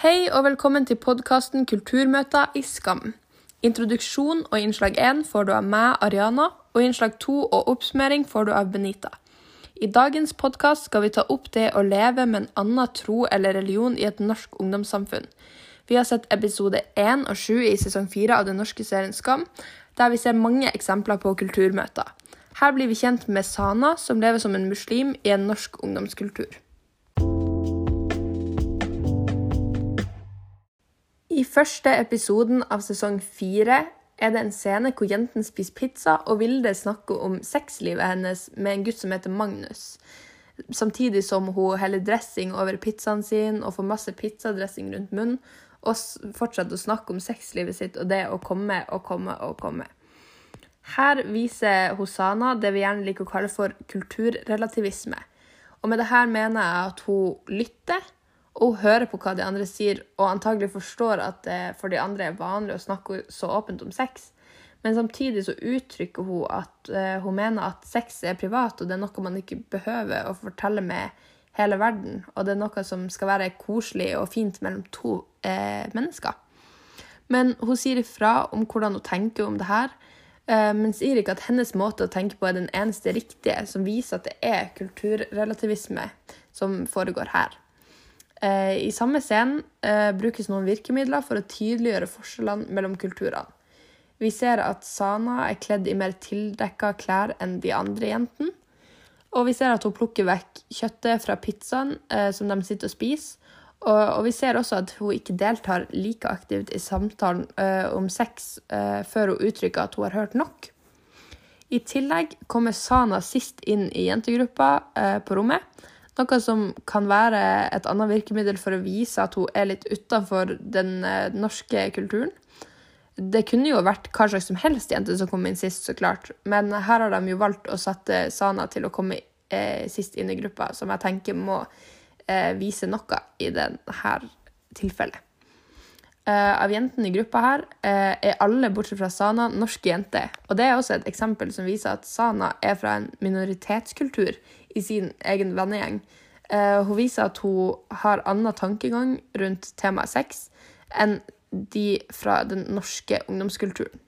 Hei og velkommen til podkasten Kulturmøter i Skam. Introduksjon og innslag 1 får du av meg, Ariana, og innslag 2 og oppsummering får du av Benita. I dagens podkast skal vi ta opp det å leve med en annen tro eller religion i et norsk ungdomssamfunn. Vi har sett episode 1 og 7 i sesong 4 av den norske serien Skam, der vi ser mange eksempler på kulturmøter. Her blir vi kjent med Sana, som lever som en muslim i en norsk ungdomskultur. I første episoden av sesong fire er det en scene hvor jenten spiser pizza, og Vilde snakker om sexlivet hennes med en gutt som heter Magnus. Samtidig som hun heller dressing over pizzaen sin og får masse pizzadressing rundt munnen, og fortsetter å snakke om sexlivet sitt og det å komme og komme og komme. Her viser Hosana det vi gjerne liker å kalle for kulturrelativisme. Og med det her mener jeg at hun lytter hun hører på hva de andre sier, og antagelig forstår at det for de andre er vanlig å snakke så åpent om sex. Men samtidig så uttrykker hun at uh, hun mener at sex er privat, og det er noe man ikke behøver å fortelle med hele verden. Og det er noe som skal være koselig og fint mellom to uh, mennesker. Men hun sier ifra om hvordan hun tenker om det her, uh, men sier ikke at hennes måte å tenke på er den eneste riktige, som viser at det er kulturrelativisme som foregår her. Eh, I samme scenen eh, brukes noen virkemidler for å tydeliggjøre forskjellene mellom kulturene. Vi ser at Sana er kledd i mer tildekka klær enn de andre jentene. Og vi ser at hun plukker vekk kjøttet fra pizzaen eh, som de sitter og spiser. Og, vi ser også at hun ikke deltar like aktivt i samtalen om sex før hun uttrykker at hun har hørt nok. I tillegg kommer Sana sist inn i jentegruppa på rommet noe som kan være et annet virkemiddel for å vise at hun er litt utafor den eh, norske kulturen. Det kunne jo vært hva slags som helst jente som kom inn sist, så klart. Men her har de jo valgt å sette Sana til å komme eh, sist inn i gruppa, som jeg tenker må eh, vise noe i dette tilfellet. Uh, av jentene i gruppa her uh, er alle, bortsett fra Sana, norske jenter. Og det er også et eksempel som viser at Sana er fra en minoritetskultur i sin egen vennegjeng. Uh, hun viser at hun har annen tankegang rundt temaet sex enn de fra den norske ungdomskulturen.